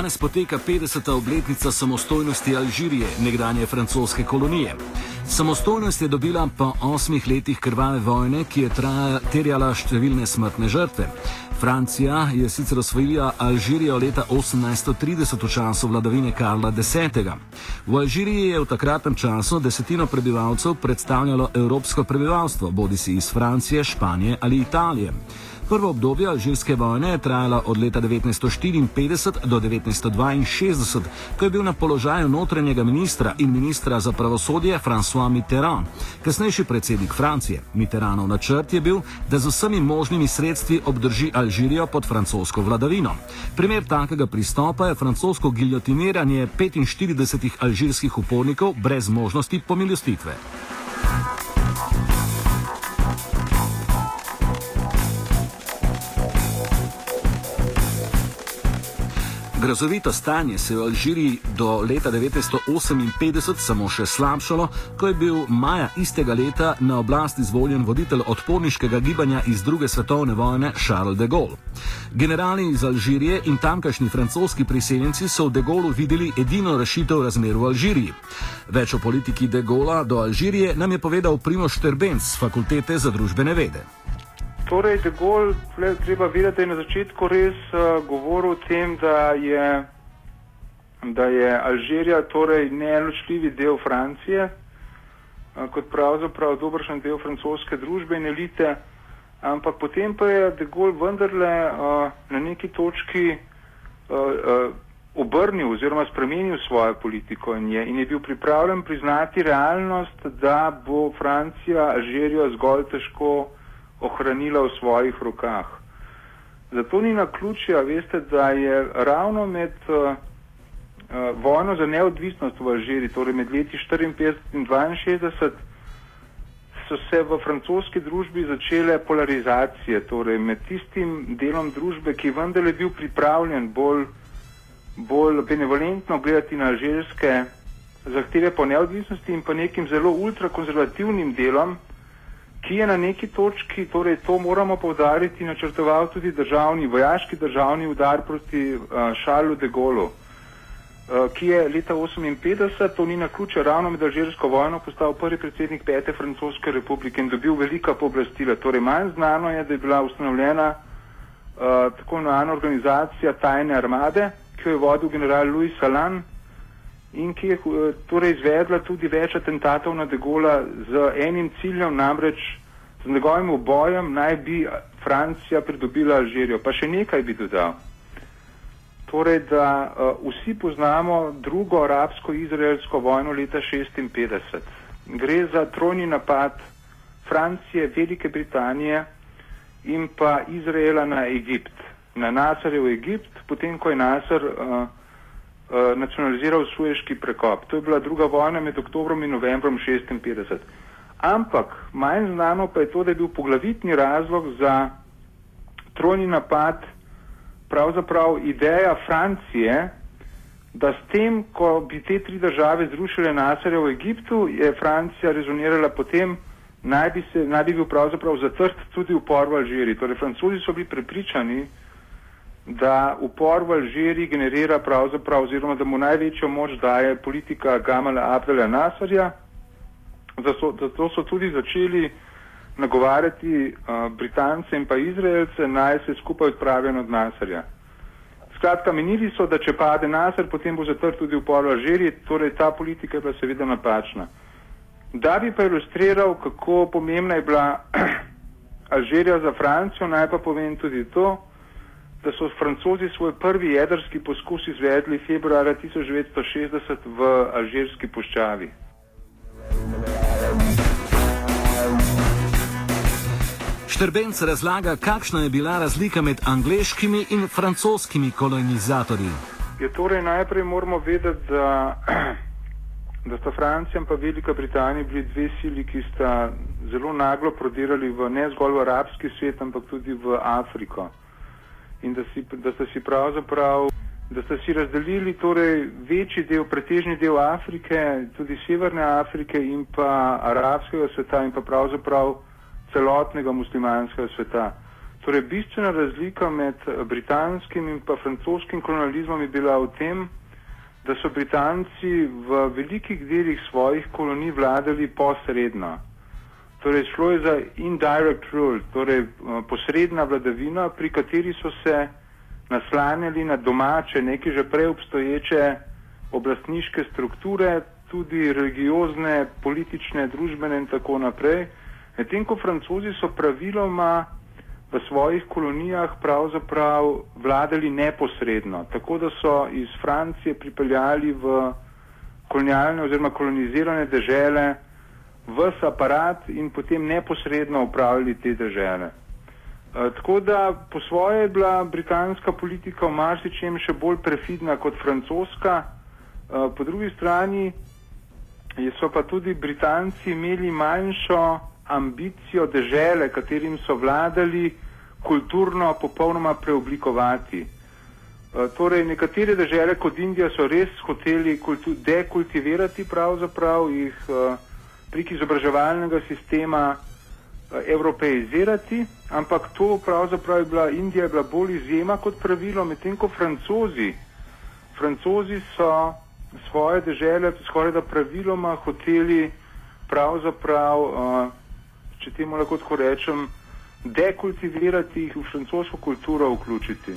Danes poteka 50. obletnica samostojnosti Alžirije, nekdanje francoske kolonije. Samostojnost je dobila po osmih letih krvave vojne, ki je trajala, terjala številne smrtne žrtve. Francija je sicer osvojila Alžirijo leta 1830 v času vladavine Karla X. V Alžiriji je v takratnem času desetino prebivalcev predstavljalo evropsko prebivalstvo, bodi si iz Francije, Španije ali Italije. Prvo obdobje alžirske vojne je trajalo od leta 1954 do 1962, ko je bil na položaju notranjega ministra in ministra za pravosodje François Mitterrand, kasnejši predsednik Francije. Mitterrandov načrt je bil, da z vsemi možnimi sredstvi obdrži Alžirijo pod francosko vladavino. Primer takega pristopa je francosko giljotiniranje 45 alžirskih upornikov brez možnosti pomilostitve. Grozovito stanje se je v Alžiriji do leta 1958 samo še slabšalo, ko je bil maja istega leta na oblast izvoljen voditelj odporniškega gibanja iz druge svetovne vojne Charles de Gaulle. Generali iz Alžirije in tamkajšnji francoski priseljenci so v de Gaullu videli edino rešitev razmer v Alžiriji. Več o politiki de Gaulla do Alžirije nam je povedal Primoš Terbenc z Fakultete za družbene vede. Torej, de Gaulle, treba vedeti, da je na začetku res uh, govoril o tem, da je, da je Alžirija torej neločljivi del Francije, uh, kot pravzaprav dobršen del francoske družbe in elite, ampak potem pa je de Gaulle vendarle uh, na neki točki uh, uh, obrnil oziroma spremenil svojo politiko in je, in je bil pripravljen priznati realnost, da bo Francija Alžirijo zgolj težko ohranila v svojih rokah. Zato ni na ključje, veste, da je ravno med uh, vojno za neodvisnost v Alžiri, torej med leti 54 in 62, so se v francoski družbi začele polarizacije, torej med tistim delom družbe, ki vendar je bil pripravljen bolj, bolj benevolentno gledati na alžirske zahteve po neodvisnosti in pa nekim zelo ultrakonzervativnim delom, ki je na neki točki, torej to moramo povdariti, načrtoval tudi državni, vojaški državni udar proti uh, Šarlu de Gaulle, uh, ki je leta 1958, to ni na ključe, ravno med Alžirsko vojno postal prvi predsednik pete francoske republike in dobil velika pooblastila. Torej manj znano je, da je bila ustanovljena uh, tako imenovana organizacija tajne armade, ki jo je vodil general Louis Salan in ki je eh, torej izvedla tudi več atentatov na Degola z enim ciljem, namreč z njegovim obojem naj bi Francija pridobila Alžirijo. Pa še nekaj bi dodal. Torej, da uh, vsi poznamo drugo arabsko-izraelsko vojno leta 1956. Gre za trojni napad Francije, Velike Britanije in pa Izraela na Egipt. Na Nasarjev Egipt, potem ko je Nasar uh, nacionaliziral Sueški prekop. To je bila druga vojna med oktobrom in novembrom 1956. Ampak manj znano pa je to, da je bil poglavitni razlog za trojni napad pravzaprav ideja Francije, da s tem, ko bi te tri države zrušile Nasarja v Egiptu, je Francija rezonirala potem, naj bi, se, naj bi bil pravzaprav zatrt tudi upor v Alžiriji. Torej, francozi so bili prepričani, da upor v Alžiriji generira pravzaprav oziroma da mu največjo moč daje politika Gamala Abdela Nasarja. Zato, zato so tudi začeli nagovarjati uh, Britance in pa Izraelce naj se skupaj odpravijo od Nasarja. Skratka, menili so, da če pade Nasar, potem bo zatrt tudi upor v Alžiriji, torej ta politika je bila seveda napačna. Da bi pa ilustriral, kako pomembna je bila Alžirija za Francijo, naj pa povem tudi to, da so francozi svoj prvi jedrski poskus izvedli februarja 1960 v Alžirski puščavi. Štrbenc razlaga, kakšna je bila razlika med angliškimi in francoskimi kolonizatorji. Je torej najprej moramo vedeti, da, da sta Francija in pa Velika Britanija bili dve sili, ki sta zelo naglo prodirali v ne zgolj v arabski svet, ampak tudi v Afriko in da, si, da ste si pravzaprav, da ste si razdelili torej večji del, pretežni del Afrike, tudi Severne Afrike in pa arabskega sveta in pa pravzaprav celotnega muslimanskega sveta. Torej, bistvena razlika med britanskim in pa francoskim kolonializmom je bila v tem, da so Britanci v velikih delih svojih kolonij vladali posredno. Torej, šlo je za indirect rule, torej posredna vladavina, pri kateri so se naslanjali na domače, neke že prej obstoječe oblastniške strukture, tudi religiozne, politične, družbene in tako naprej. Medtem ko francozi so praviloma v svojih kolonijah pravzaprav vladali neposredno, tako da so iz Francije pripeljali v kolonialne oziroma kolonizirane dežele vs aparat in potem neposredno upravljali te dežele. E, tako da po svoje je bila britanska politika v marsičem še bolj prefidna kot francoska, e, po drugi strani so pa tudi Britanci imeli manjšo ambicijo dežele, katerim so vladali, kulturno popolnoma preoblikovati. E, torej, nekatere dežele kot Indija so res hoteli dekultivirati pravzaprav jih e, prek izobraževalnega sistema e, evropeizirati, ampak to pravzaprav je bila Indija je bila bolj izjema kot pravilo, medtem ko francozi, francozi so svoje dežele skoraj da praviloma hoteli pravzaprav, uh, če temu lahko tako rečem, dekultivirati jih v francosko kulturo vključiti.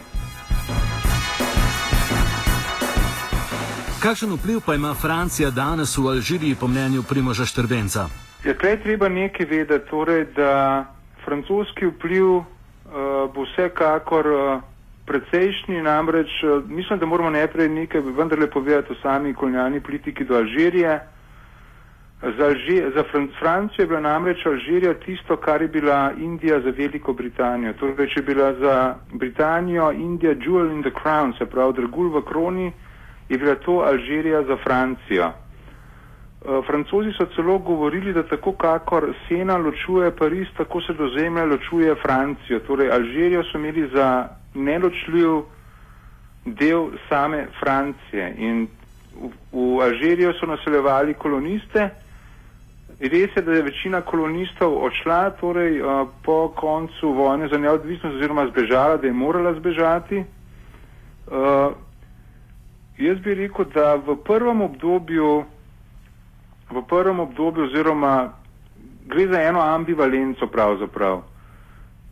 Kakšen vpliv pa ima Francija danes v Alžiriji po mnenju Primoža Štrbenca? Ja, tukaj treba nekaj vedeti, torej, da francoski vpliv uh, bo vsekakor uh, precejšnji, namreč uh, mislim, da moramo najprej nekaj vendarle povedati o sami kolonialni politiki do Alžirije. Za, Alži, za Fran Francijo je bila namreč Alžirija tisto, kar je bila Indija za Veliko Britanijo. Torej, če je bila za Britanijo Indija jewel in the crown, se pravi dragul v kroni, je bila to Alžirija za Francijo. Uh, Francozi so celo govorili, da tako kakor Sena ločuje Pariz, tako se do zemlje ločuje Francijo. Torej, Alžirijo so imeli za neločljiv del same Francije in v, v Alžirijo so naseljevali koloniste. Res je, da je večina kolonistov odšla, torej uh, po koncu vojne za neodvisnost oziroma zbežala, da je morala zbežati. Uh, jaz bi rekel, da v prvem obdobju, v prvem obdobju oziroma gre za eno ambivalenco pravzaprav.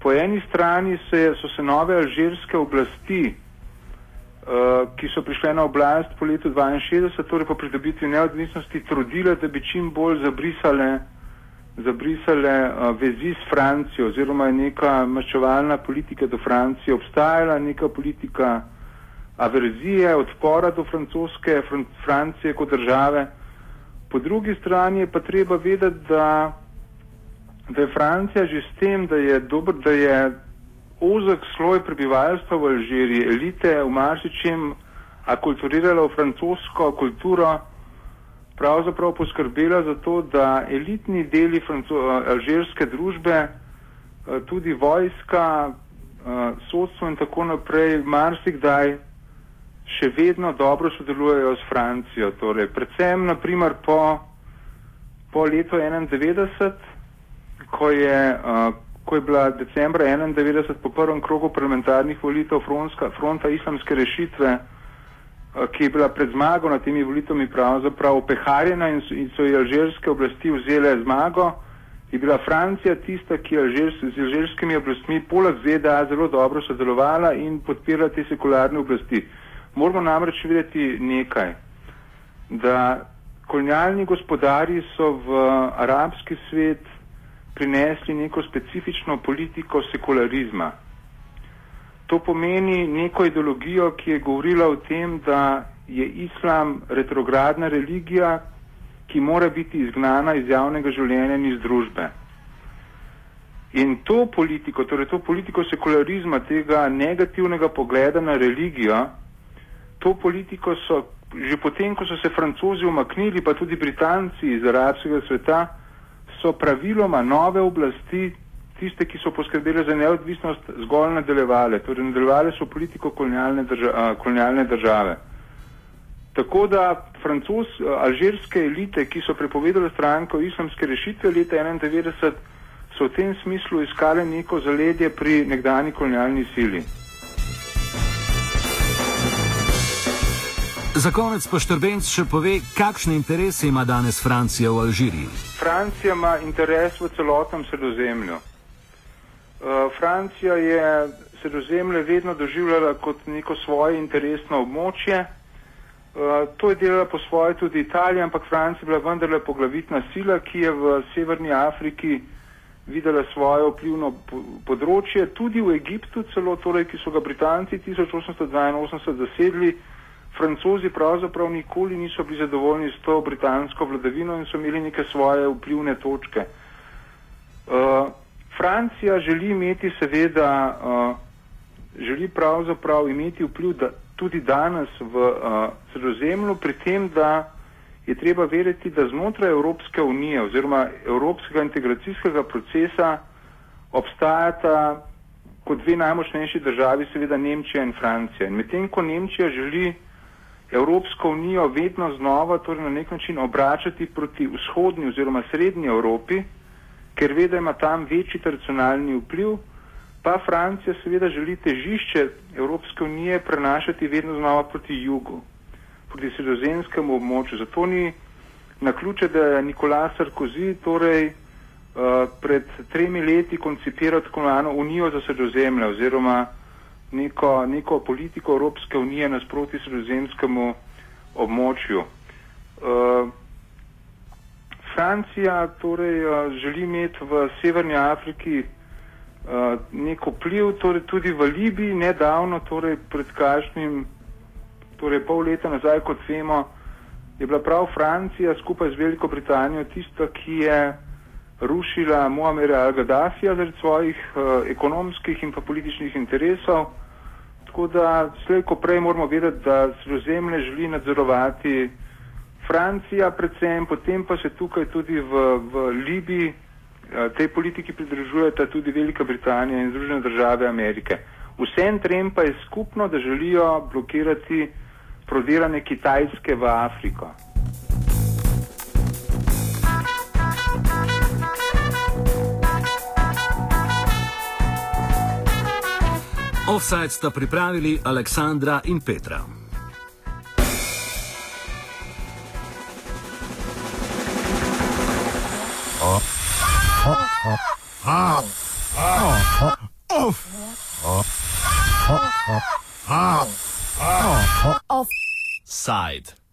Po eni strani se, so se nove alžirske oblasti, uh, ki so prišle na oblast po letu 62, torej po pridobitvi neodvisnosti, trudile, da bi čim bolj zabrisale, zabrisale uh, vezi s Francijo, oziroma je neka maščevalna politika do Francije obstajala, neka politika averzije, odpora do francoske, fran Francije kot države. Po drugi strani je pa treba vedeti, da, da je Francija že s tem, da je, dober, da je ozek sloj prebivalstva v Alžiriji, elite v marsičem akulturirala v francosko kulturo, pravzaprav poskrbela za to, da elitni deli alžirske družbe, eh, tudi vojska, eh, sodstvo in tako naprej, marsikdaj še vedno dobro sodelujejo s Francijo. Torej, predvsem, naprimer, po, po letu 1991, ko je uh, ko je bila decembra 1991 po prvem krogu parlamentarnih volitev fronska, fronta islamske rešitve, eh, ki je bila pred zmago nad temi volitvami pravzaprav opeharjena in so, in so je alžirske oblasti vzele zmago, je bila Francija tista, ki je alžirs, z alžirskimi oblastmi poleg ZDA zelo dobro sodelovala in podpirala te sekularne oblasti. Moramo namreč videti nekaj, da kolonialni gospodari so v arabski svet prinesli neko specifično politiko sekularizma. To pomeni neko ideologijo, ki je govorila o tem, da je islam retrogradna religija, ki mora biti izgnana iz javnega življenja in iz družbe. In to politiko, torej to politiko sekularizma, tega negativnega pogleda na religijo, to politiko so že potem, ko so se francozi umaknili, pa tudi britanci iz arabskega sveta, so praviloma nove oblasti, tiste, ki so poskrbele za neodvisnost, zgolj nadaljevale. Torej, nadaljevale so politiko kolonialne, drža kolonialne države. Tako da francos, alžirske elite, ki so prepovedale stranko islamske rešitve leta 1991, so so v tem smislu iskale neko zaledje pri nekdani kolonialni sili. Za konec pa Štrbenc še pove, kakšne interese ima danes Francija v Alžiriji. Francija ima interes v celotnem sredozemlju. Uh, Francija je sredozemlje vedno doživljala kot neko svoje interesno območje. Uh, to je delala po svoje tudi Italija, ampak Francija je bila vendarle poglavitna sila, ki je v Severni Afriki videla svoje vplivno področje, tudi v Egiptu celo, torej, ki so ga Britanci 1882 zasedli. Francozi pravzaprav nikoli niso bili zadovoljni s to britansko vladavino in so imeli neke svoje vplivne točke. Uh, Francija želi imeti seveda, uh, želi pravzaprav imeti vpliv da, tudi danes v uh, sredozemlju, pri tem, da je treba veriti, da znotraj Evropske unije oziroma Evropskega integracijskega procesa obstajata kot dve najmočnejši državi, seveda Nemčija in Francija. In medtem ko Nemčija želi Evropsko unijo vedno znova torej na nek način obračati proti vzhodni oziroma srednji Evropi, ker ve, da ima tam večji tradicionalni vpliv, pa Francija seveda želi težišče Evropske unije prenašati vedno znova proti jugu, proti sredozemskemu območju. Zato ni na ključe, da je Nikolaj Sarkozy torej uh, pred tremi leti koncipiral tako imenovano Unijo za sredozemlje oziroma neko, neko politiko Evropske unije nasproti sredozemskemu območju. Uh, Francija torej uh, želi imeti v Severni Afriki uh, neko vpliv, torej tudi v Libiji, nedavno, torej pred kažnim, torej pol leta nazaj, kot vemo, je bila prav Francija skupaj z Veliko Britanijo tista, ki je rušila Muamera al-Gaddafija zaradi svojih uh, ekonomskih in pa političnih interesov. Tako da vse, ko prej moramo vedeti, da sredozemlje želi nadzorovati Francija, predvsem, potem pa se tukaj tudi v, v Libiji eh, tej politiki pridružujeta tudi Velika Britanija in Združene države Amerike. Vsem trem pa je skupno, da želijo blokirati prodiranje Kitajske v Afriko. Offside sta pripravili Aleksandra in Petra. Offside.